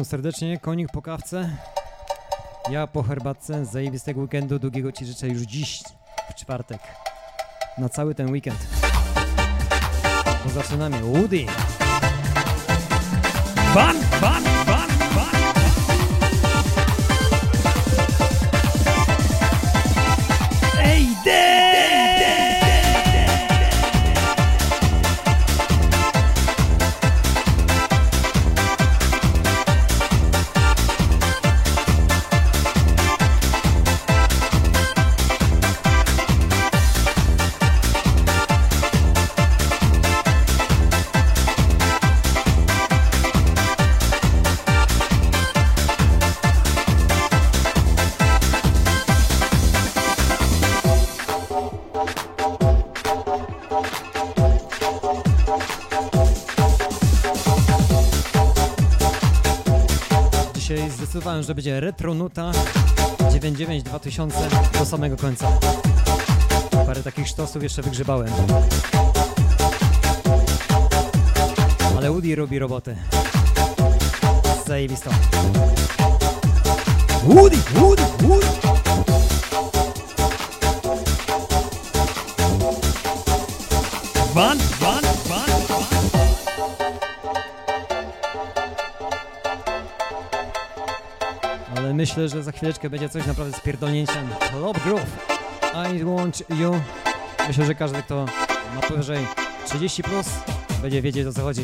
witam serdecznie, konik po kawce. Ja po herbatce, zajebistego weekendu, długiego Ci życzę już dziś, w czwartek. Na cały ten weekend. Zaczynamy. Woody! Ban, zdecydowałem, że będzie retro nuta 99 2000 do samego końca. Parę takich sztosów jeszcze wygrzebałem. Ale Woody robi robotę. Zajebisto. Woody, Woody, Woody! Myślę, że za chwileczkę będzie coś naprawdę z pierdolnięciem. Club Groove. I want you. Myślę, że każdy, kto ma powyżej 30 plus, będzie wiedzieć o co chodzi.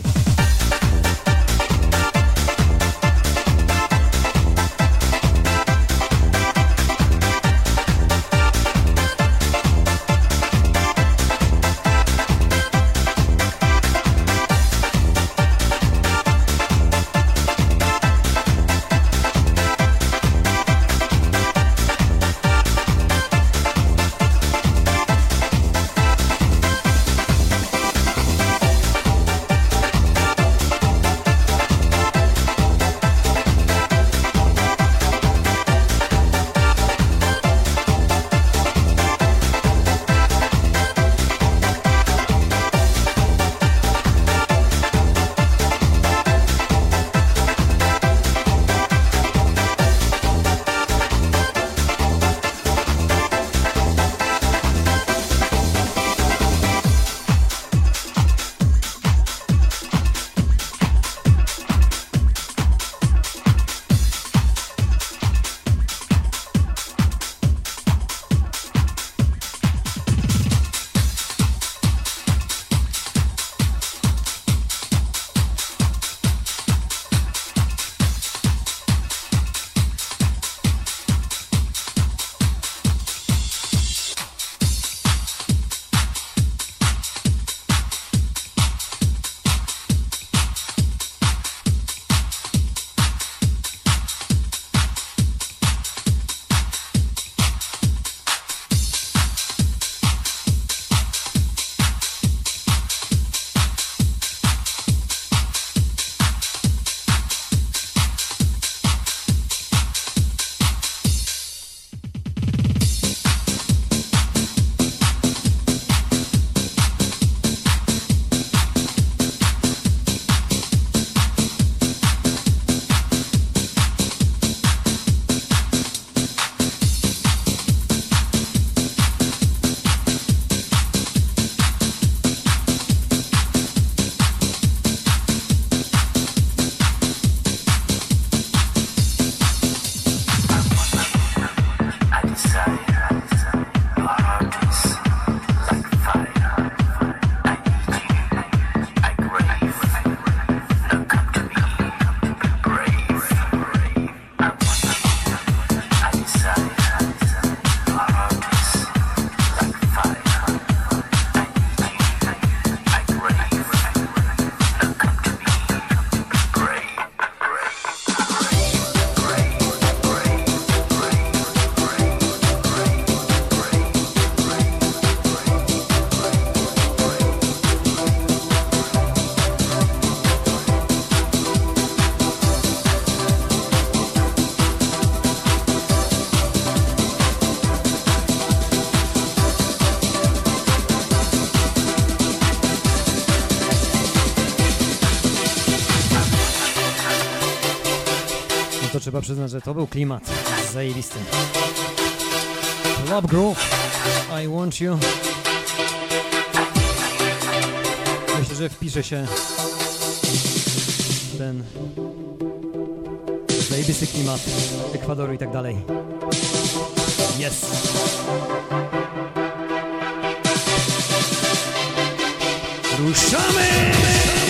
Trzeba przyznać, że to był klimat zajebisty. Club Groove, I want you. Myślę, że wpisze się ten zajebisty klimat Ekwadoru i tak dalej. Yes! Ruszamy!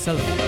Salam.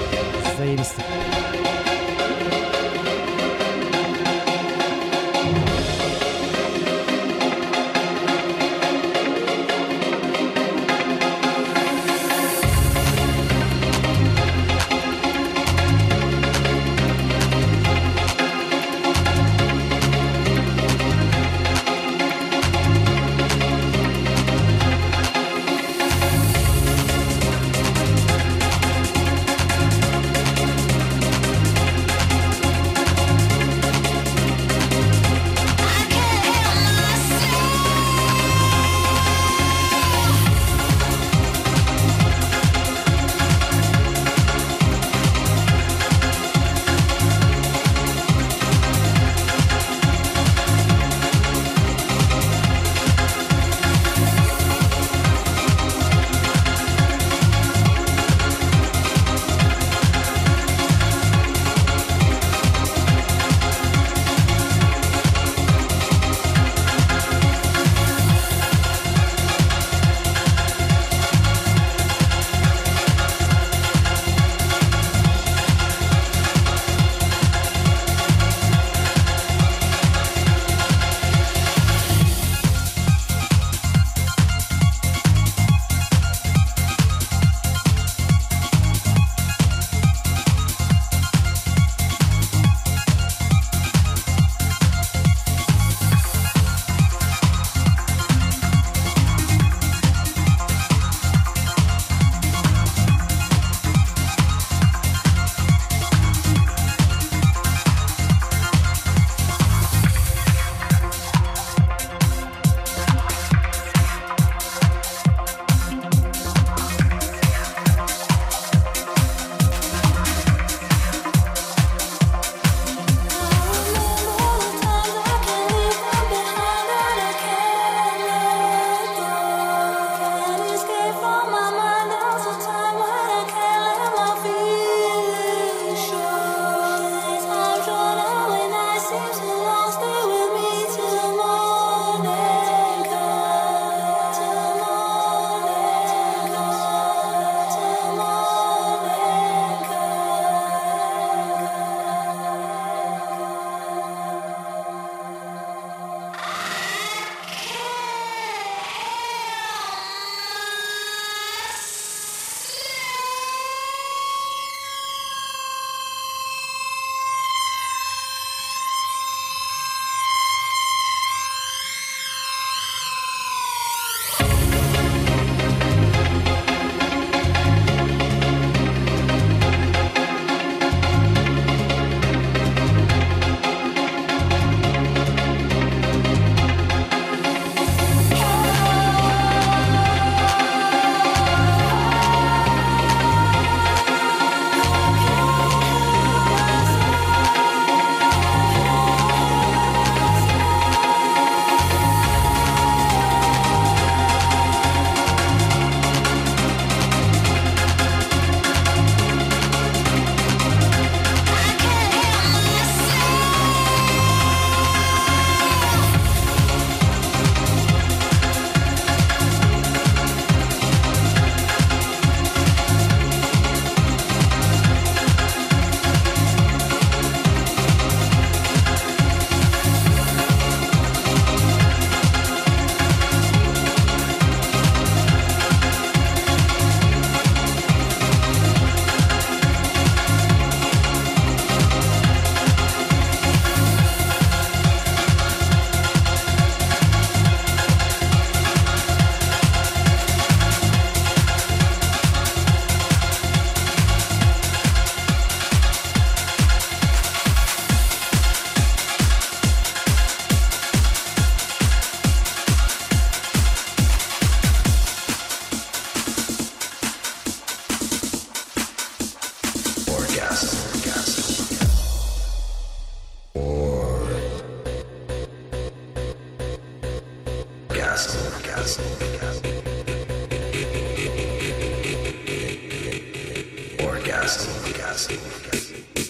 Brasil.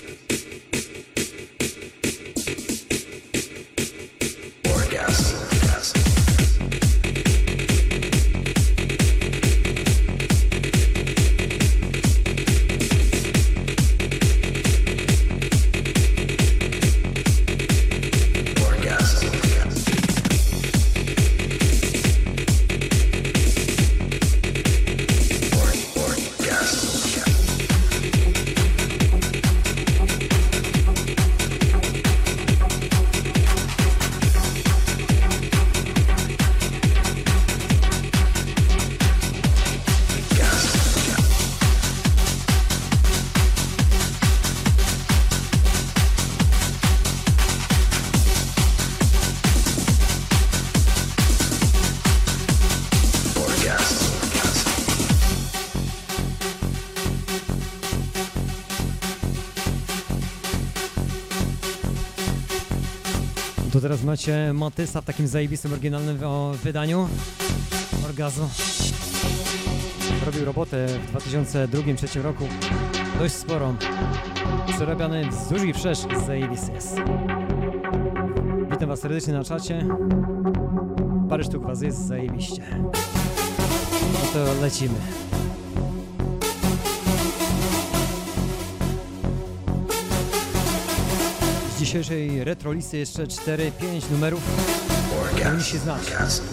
Teraz macie Matysa w takim zajebistym, oryginalnym wydaniu Orgazu. Robił robotę w 2002-2003 roku. Dość sporą. Przerabiany wzdłuż i wszerz. Zajebisty jest. Witam was serdecznie na czacie. Parę sztuk was jest zajebiście. No to lecimy. Dzisiejszej retro listy jeszcze 4-5 numerów powinniście znać.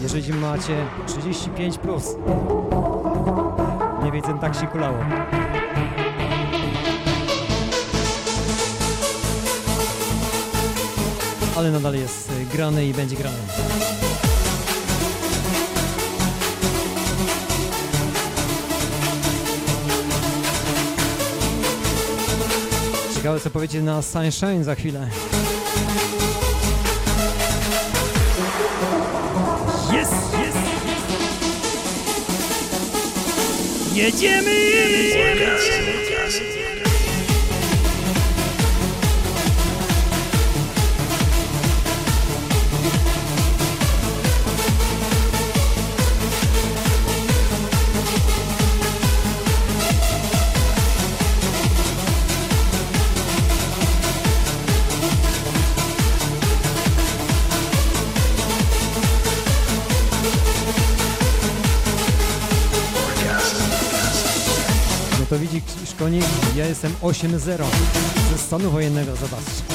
Jeżeli macie 35 plus. Nie wiedzę, tak się kulało. Ale nadal jest grany i będzie grany. Ciekawe co powiecie na Sunshine za chwilę. Jest, jest, Jedziemy! No szkolnik, ja jestem 8-0 ze stanu wojennego, zobaczcie.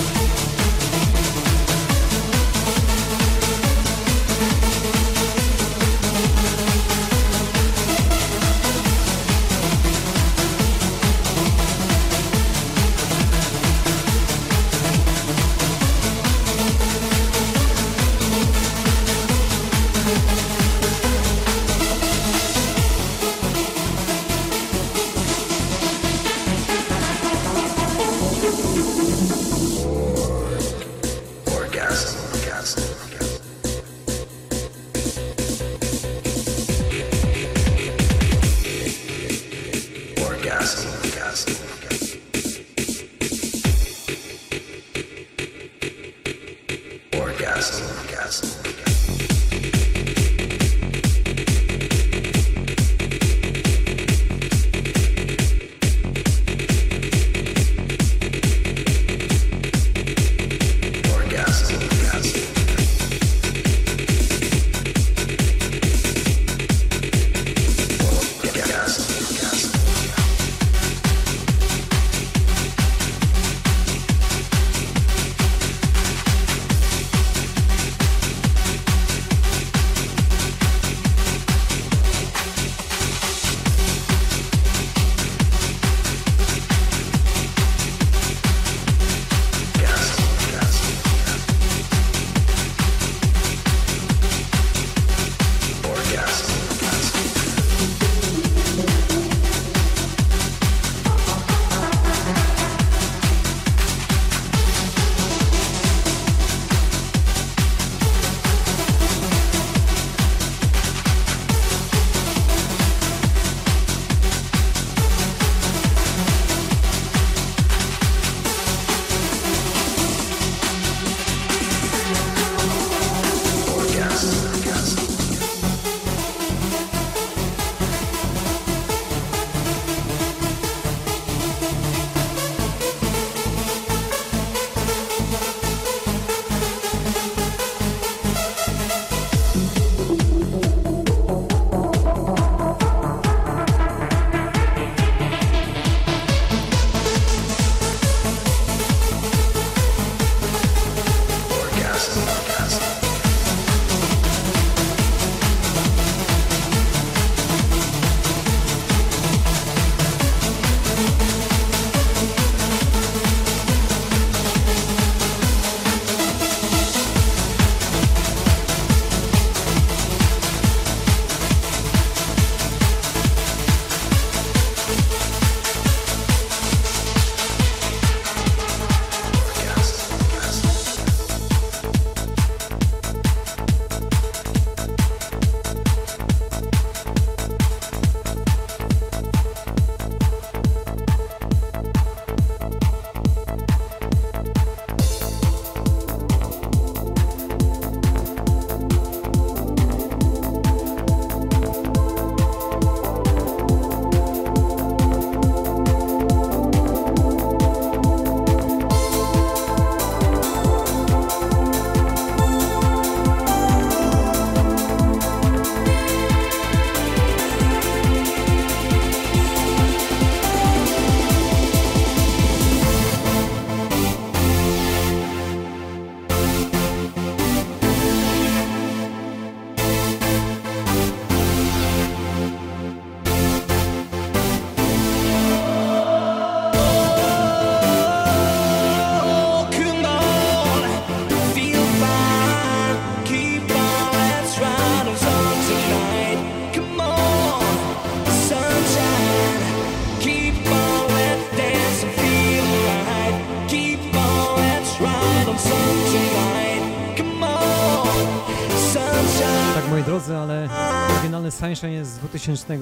2000,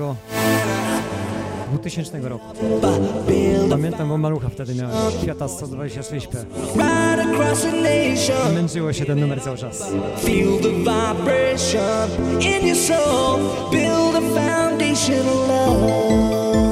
2000 roku. Pamiętam, bo malucha wtedy miałem Fiata 126P. Right across the nation, Męczyło się ten numer cały czas. feel the vibration in your soul. Build a foundation of love.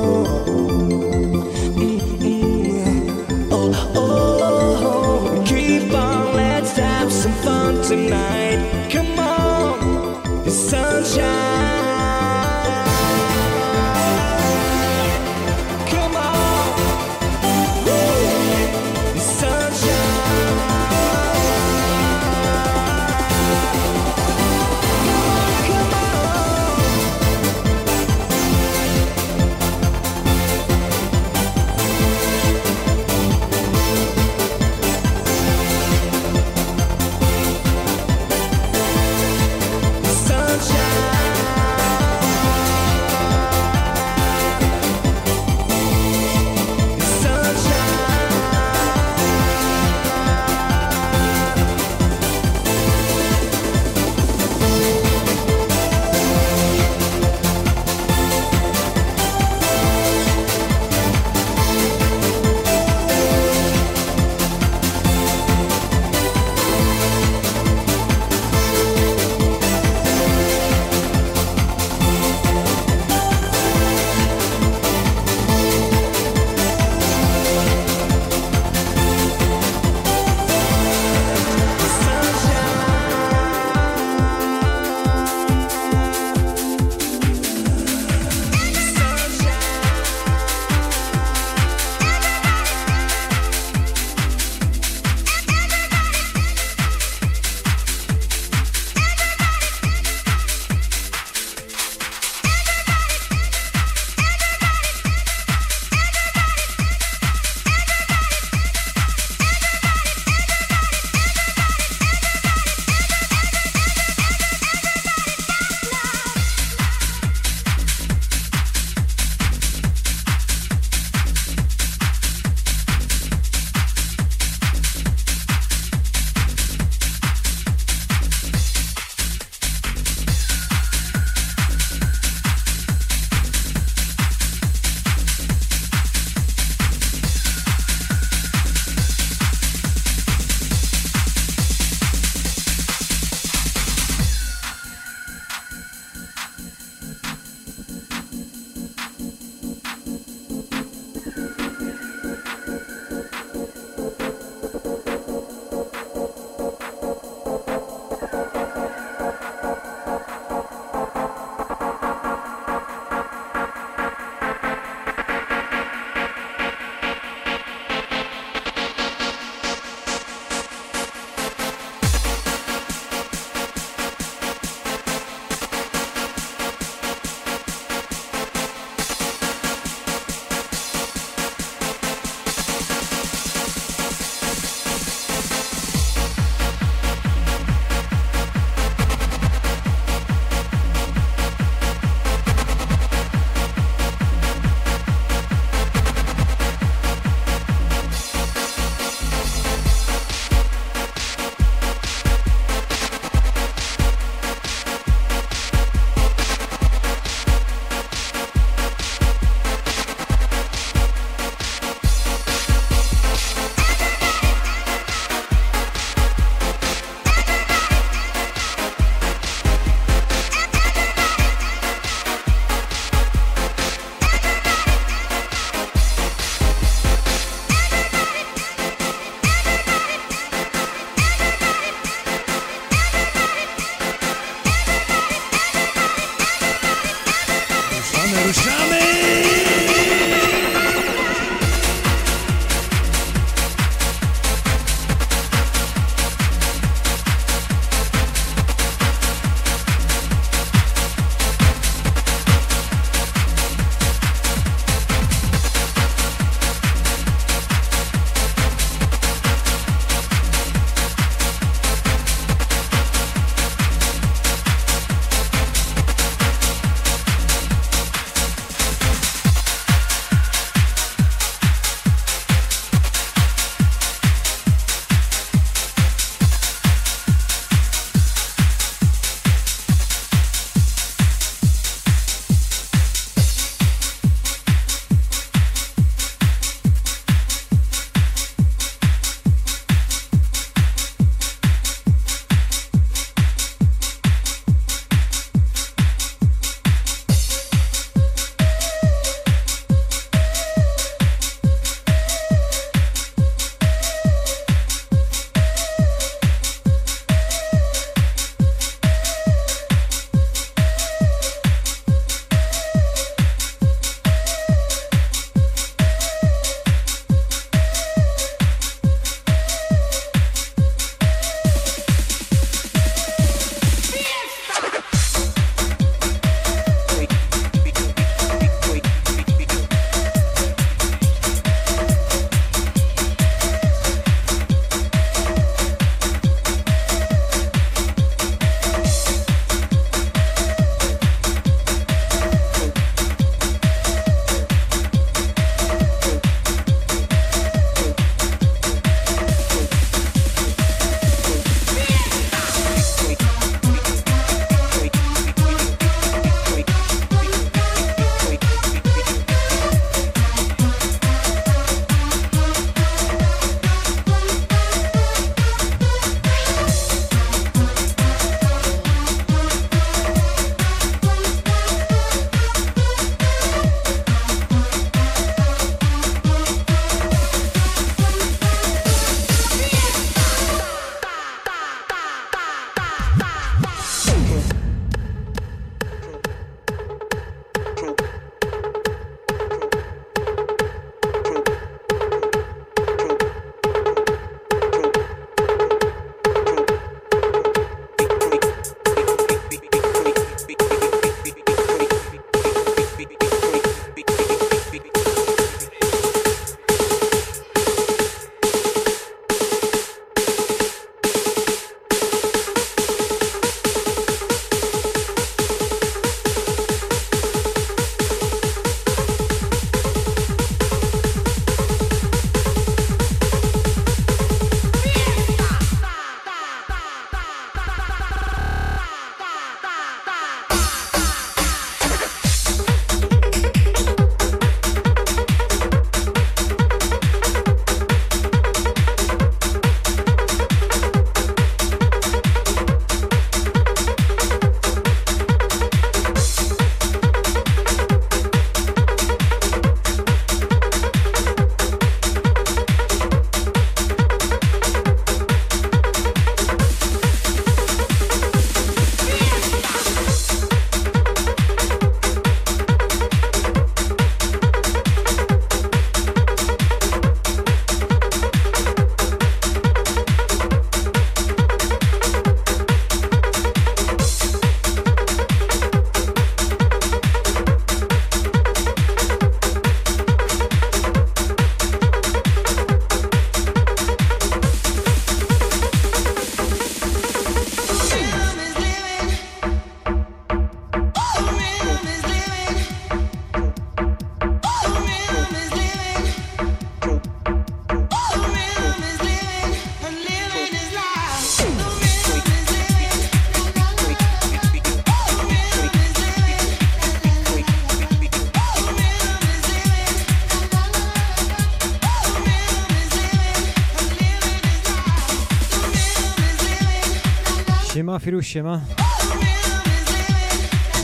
Firus, siema.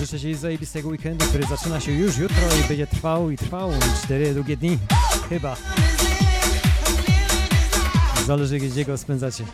Życzę Ci zajebistego weekendu, który zaczyna się już jutro i będzie trwał i trwał 4 długie dni. Chyba. Zależy gdzie go spędzacie.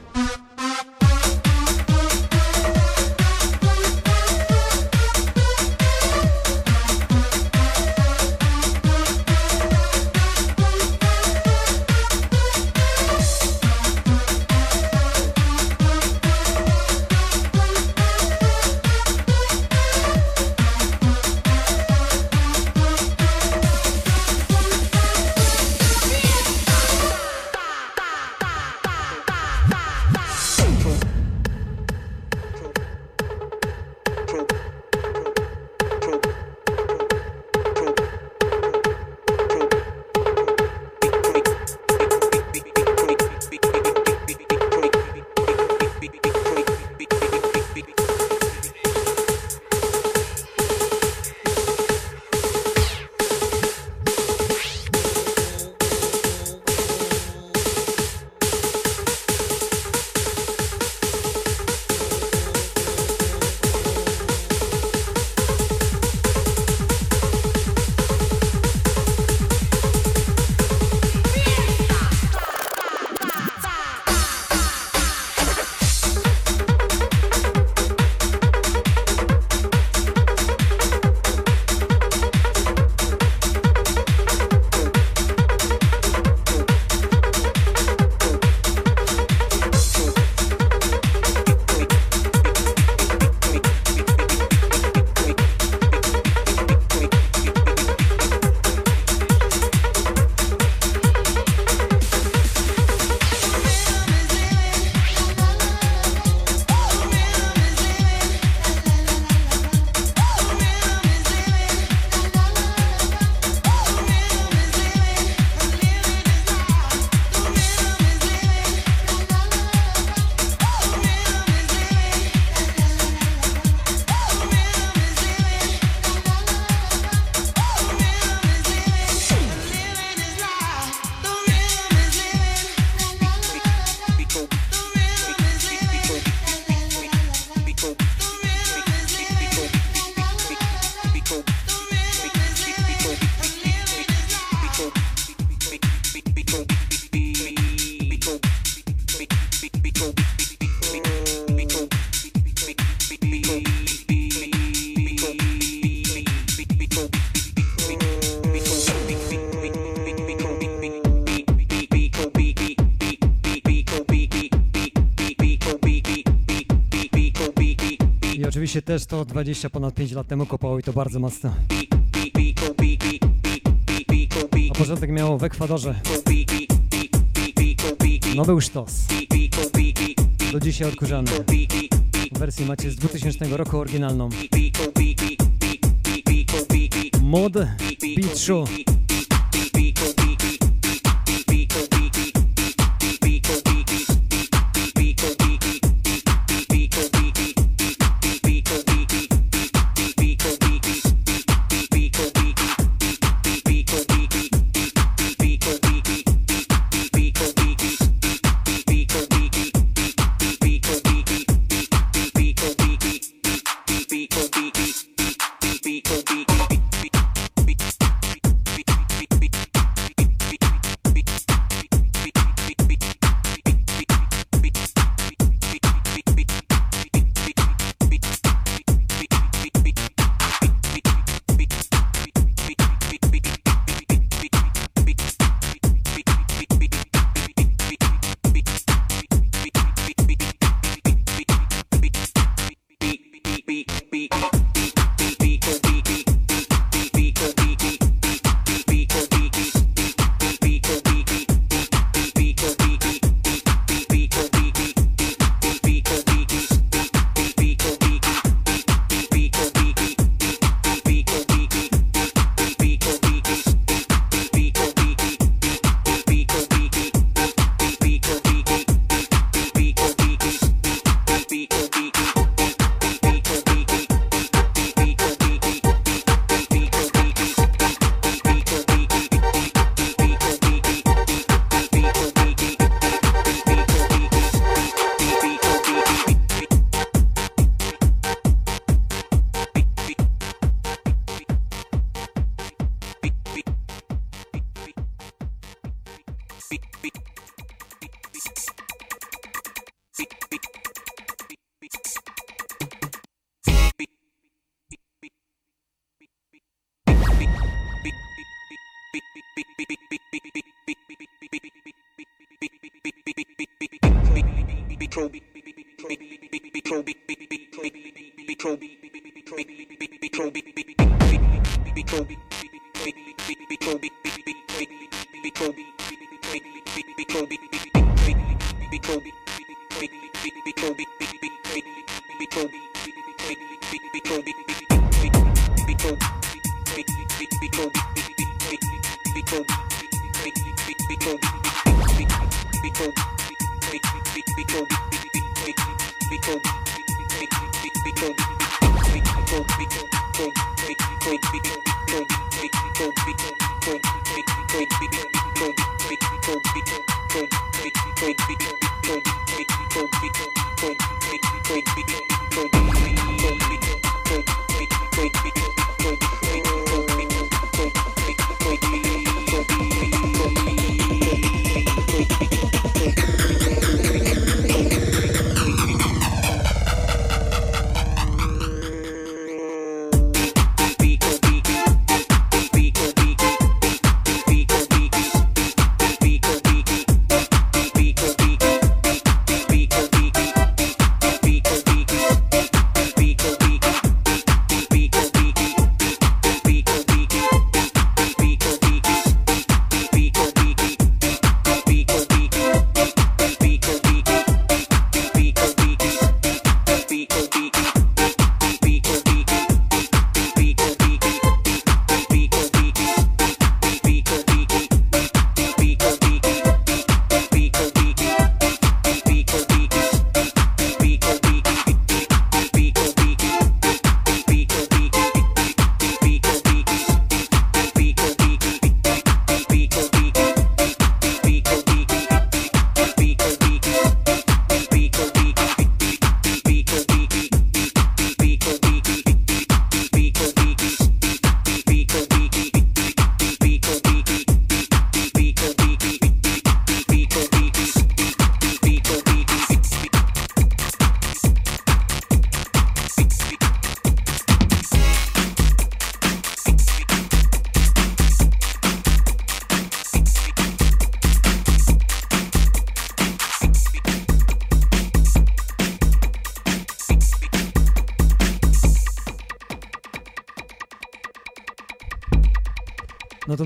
Też to 20 ponad 5 lat temu kopało i to bardzo mocno. A początek miało w Ekwadorze. No był sztos. Do dzisiaj odkurzany. Wersję macie z 2000 roku oryginalną. Mod Beat Show.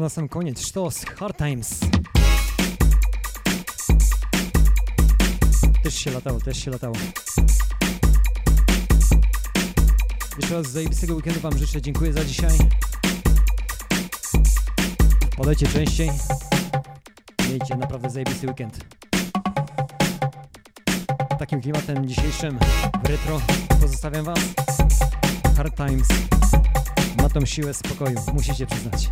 Na sam koniec, sztos, Hard Times. Też się latało, też się latało. Jeszcze raz zajebistego weekendu Wam życzę, dziękuję za dzisiaj. Podajcie częściej. Miejcie naprawdę zajebisty weekend. Takim klimatem dzisiejszym w retro pozostawiam Was. Hard Times ma tą siłę spokoju, musicie przyznać.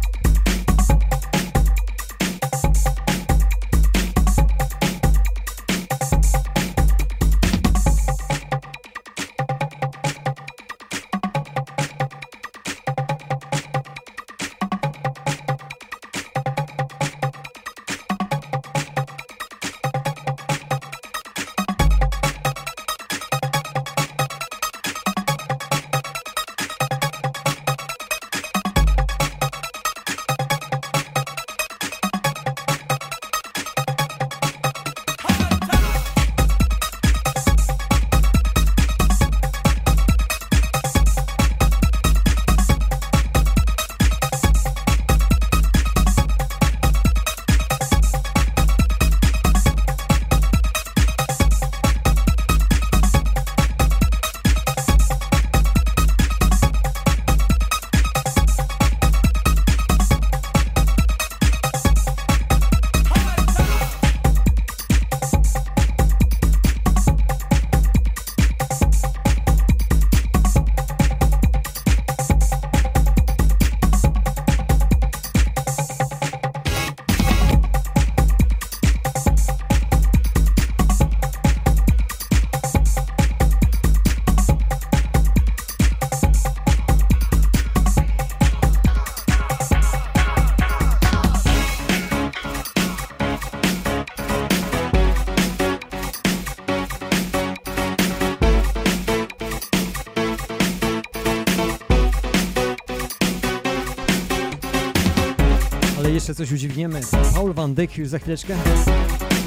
Coś udźwigniemy. Paul Van Dyck już za chwileczkę.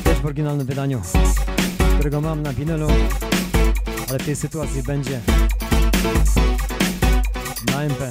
Też w oryginalnym wydaniu, którego mam na winylu, ale w tej sytuacji będzie na MP.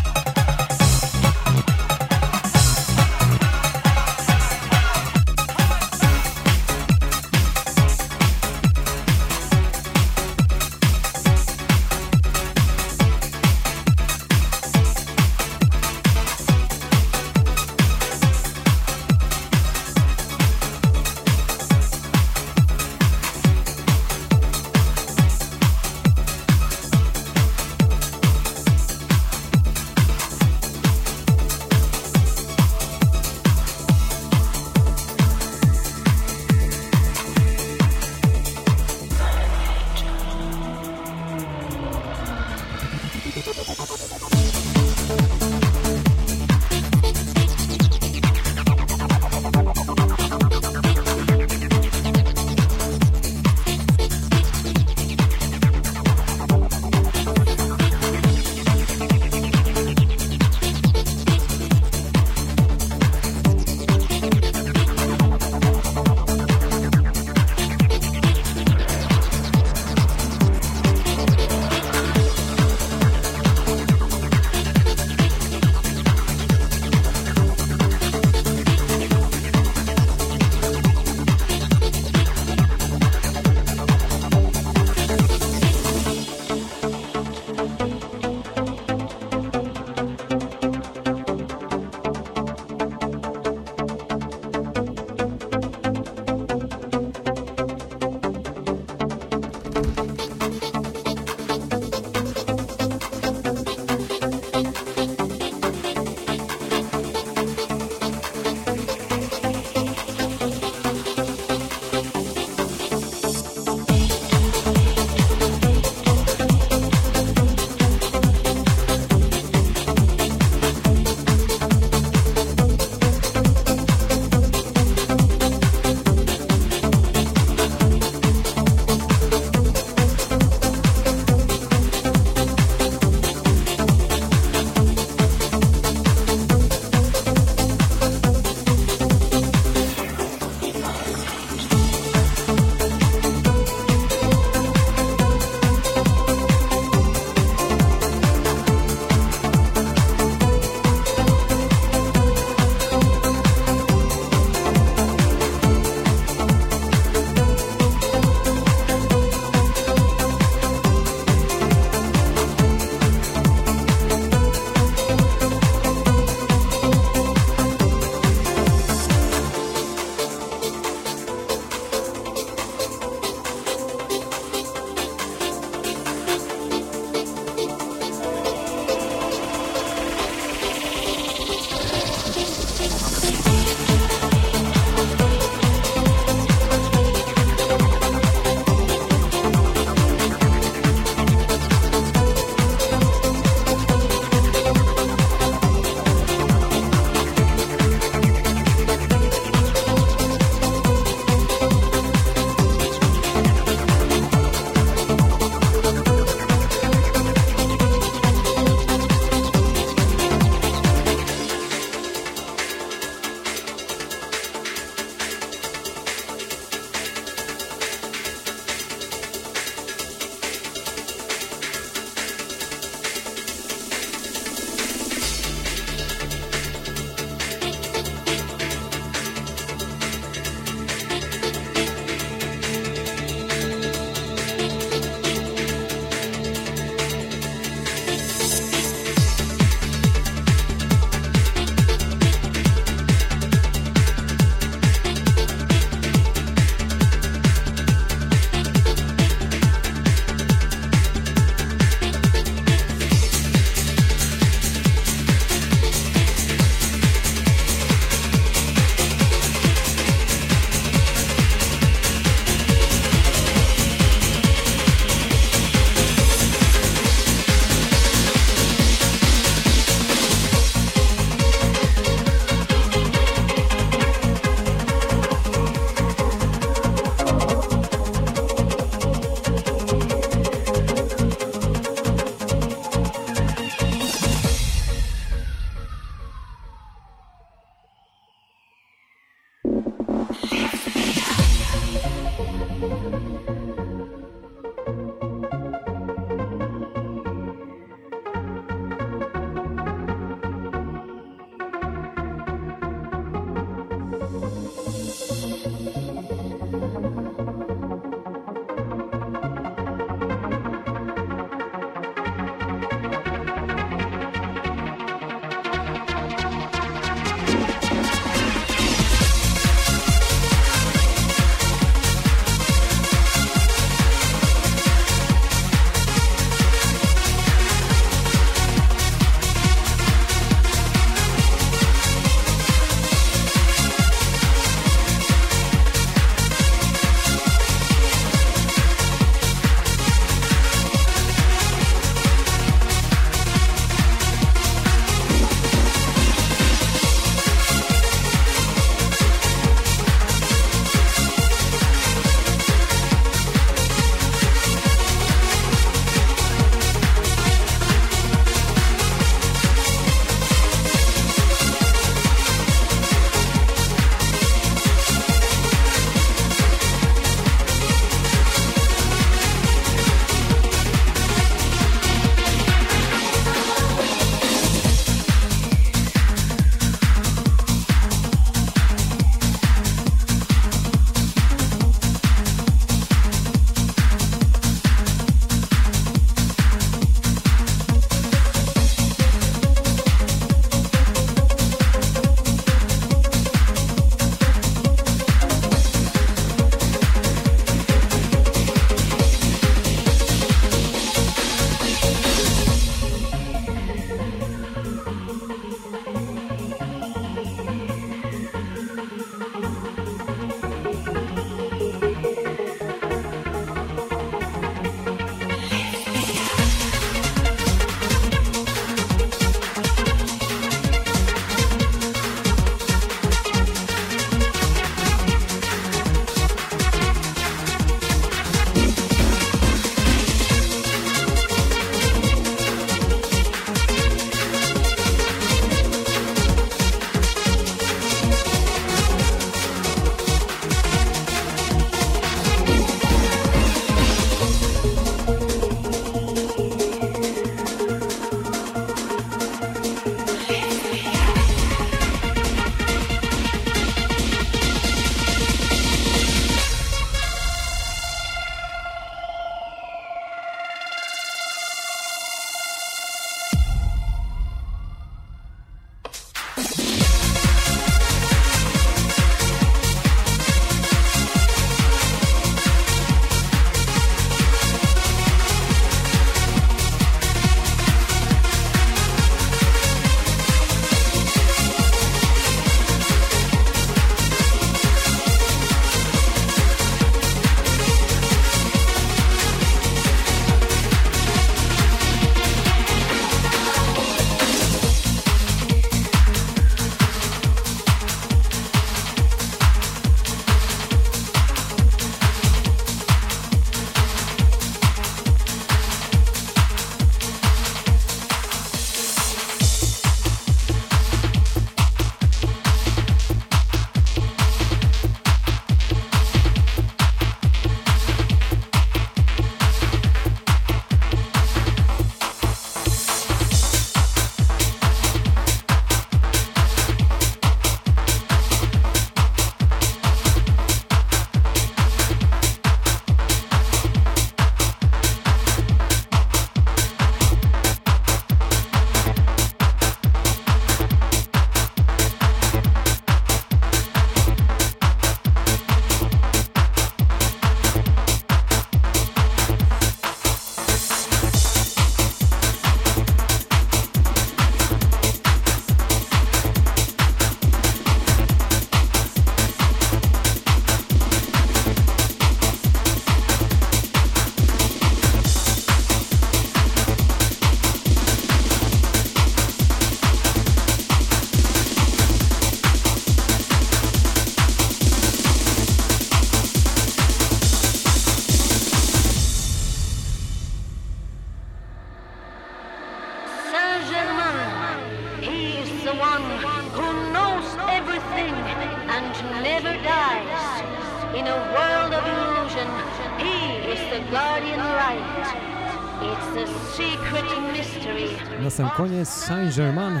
Na sam koniec Saint-Germain,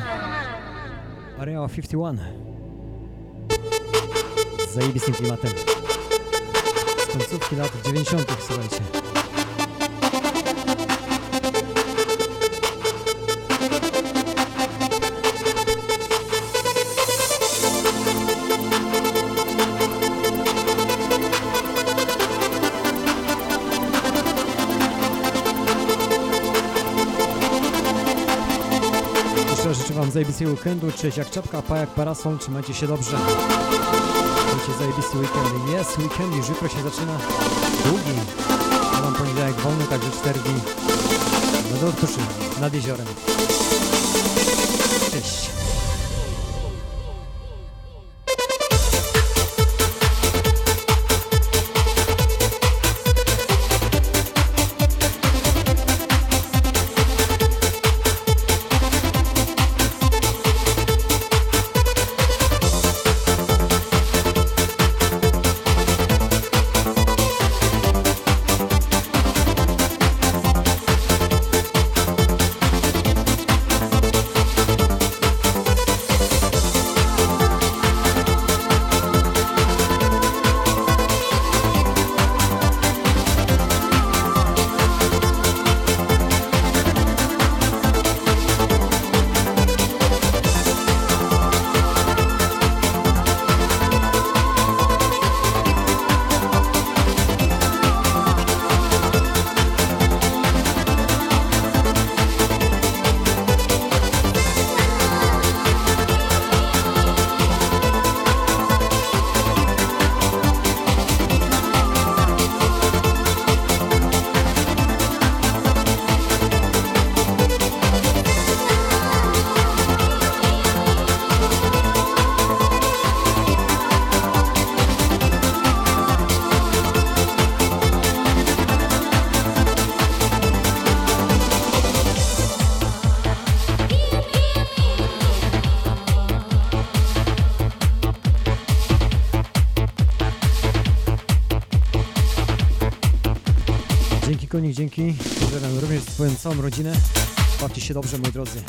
Area 51. Z zajebistym klimatem. Z końcówki lat 90. słuchajcie. Zajebistego weekendu, cześć jak czapka, pa jak parasol, trzymajcie się dobrze. Miejcie zajebisty weekend. Jest weekend, już jutro się zaczyna długi. Mam poniedziałek wolny, także 4 dni. No do odpoczynku, nad jeziorem. Konik, dzięki. Pozdrawiam również swoją całą rodzinę. Bawcie się dobrze, moi drodzy.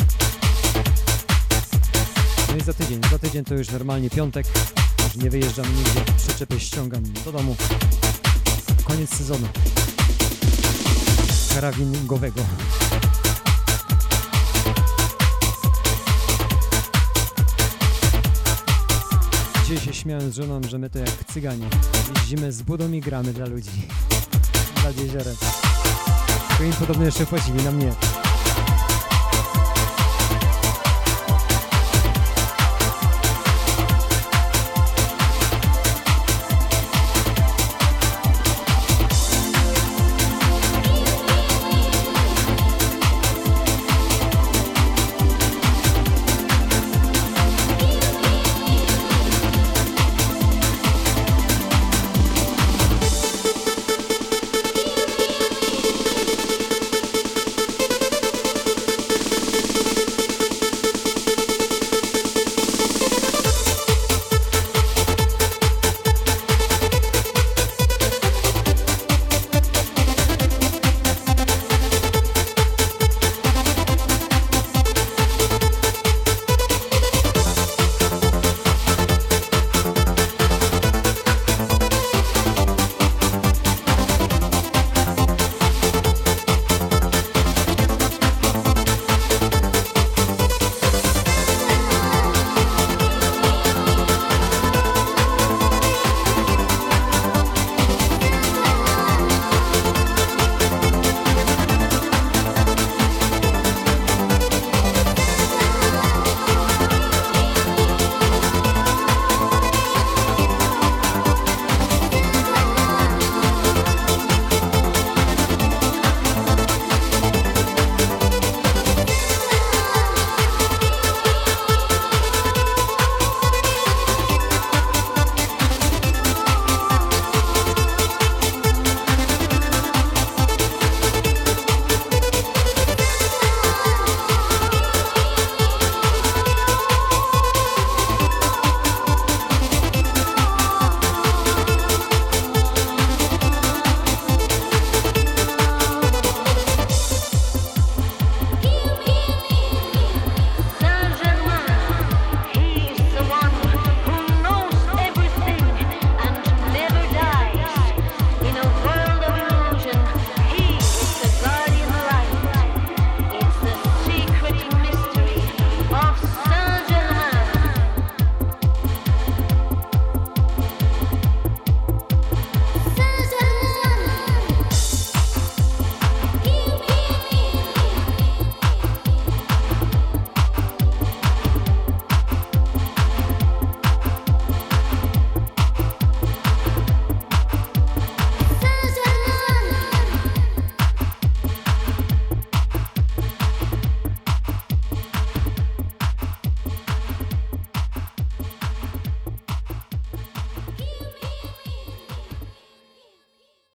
No i za tydzień, za tydzień to już normalnie piątek. Już nie wyjeżdżam nigdzie, przyczepy ściągam do domu. Koniec sezonu. Karabingowego. Dzisiaj się śmiałem z żoną, że my to jak cyganie. Jeździmy z budą i gramy dla ludzi. Nad jeziorem. To im podobno jeszcze płacili, na mnie.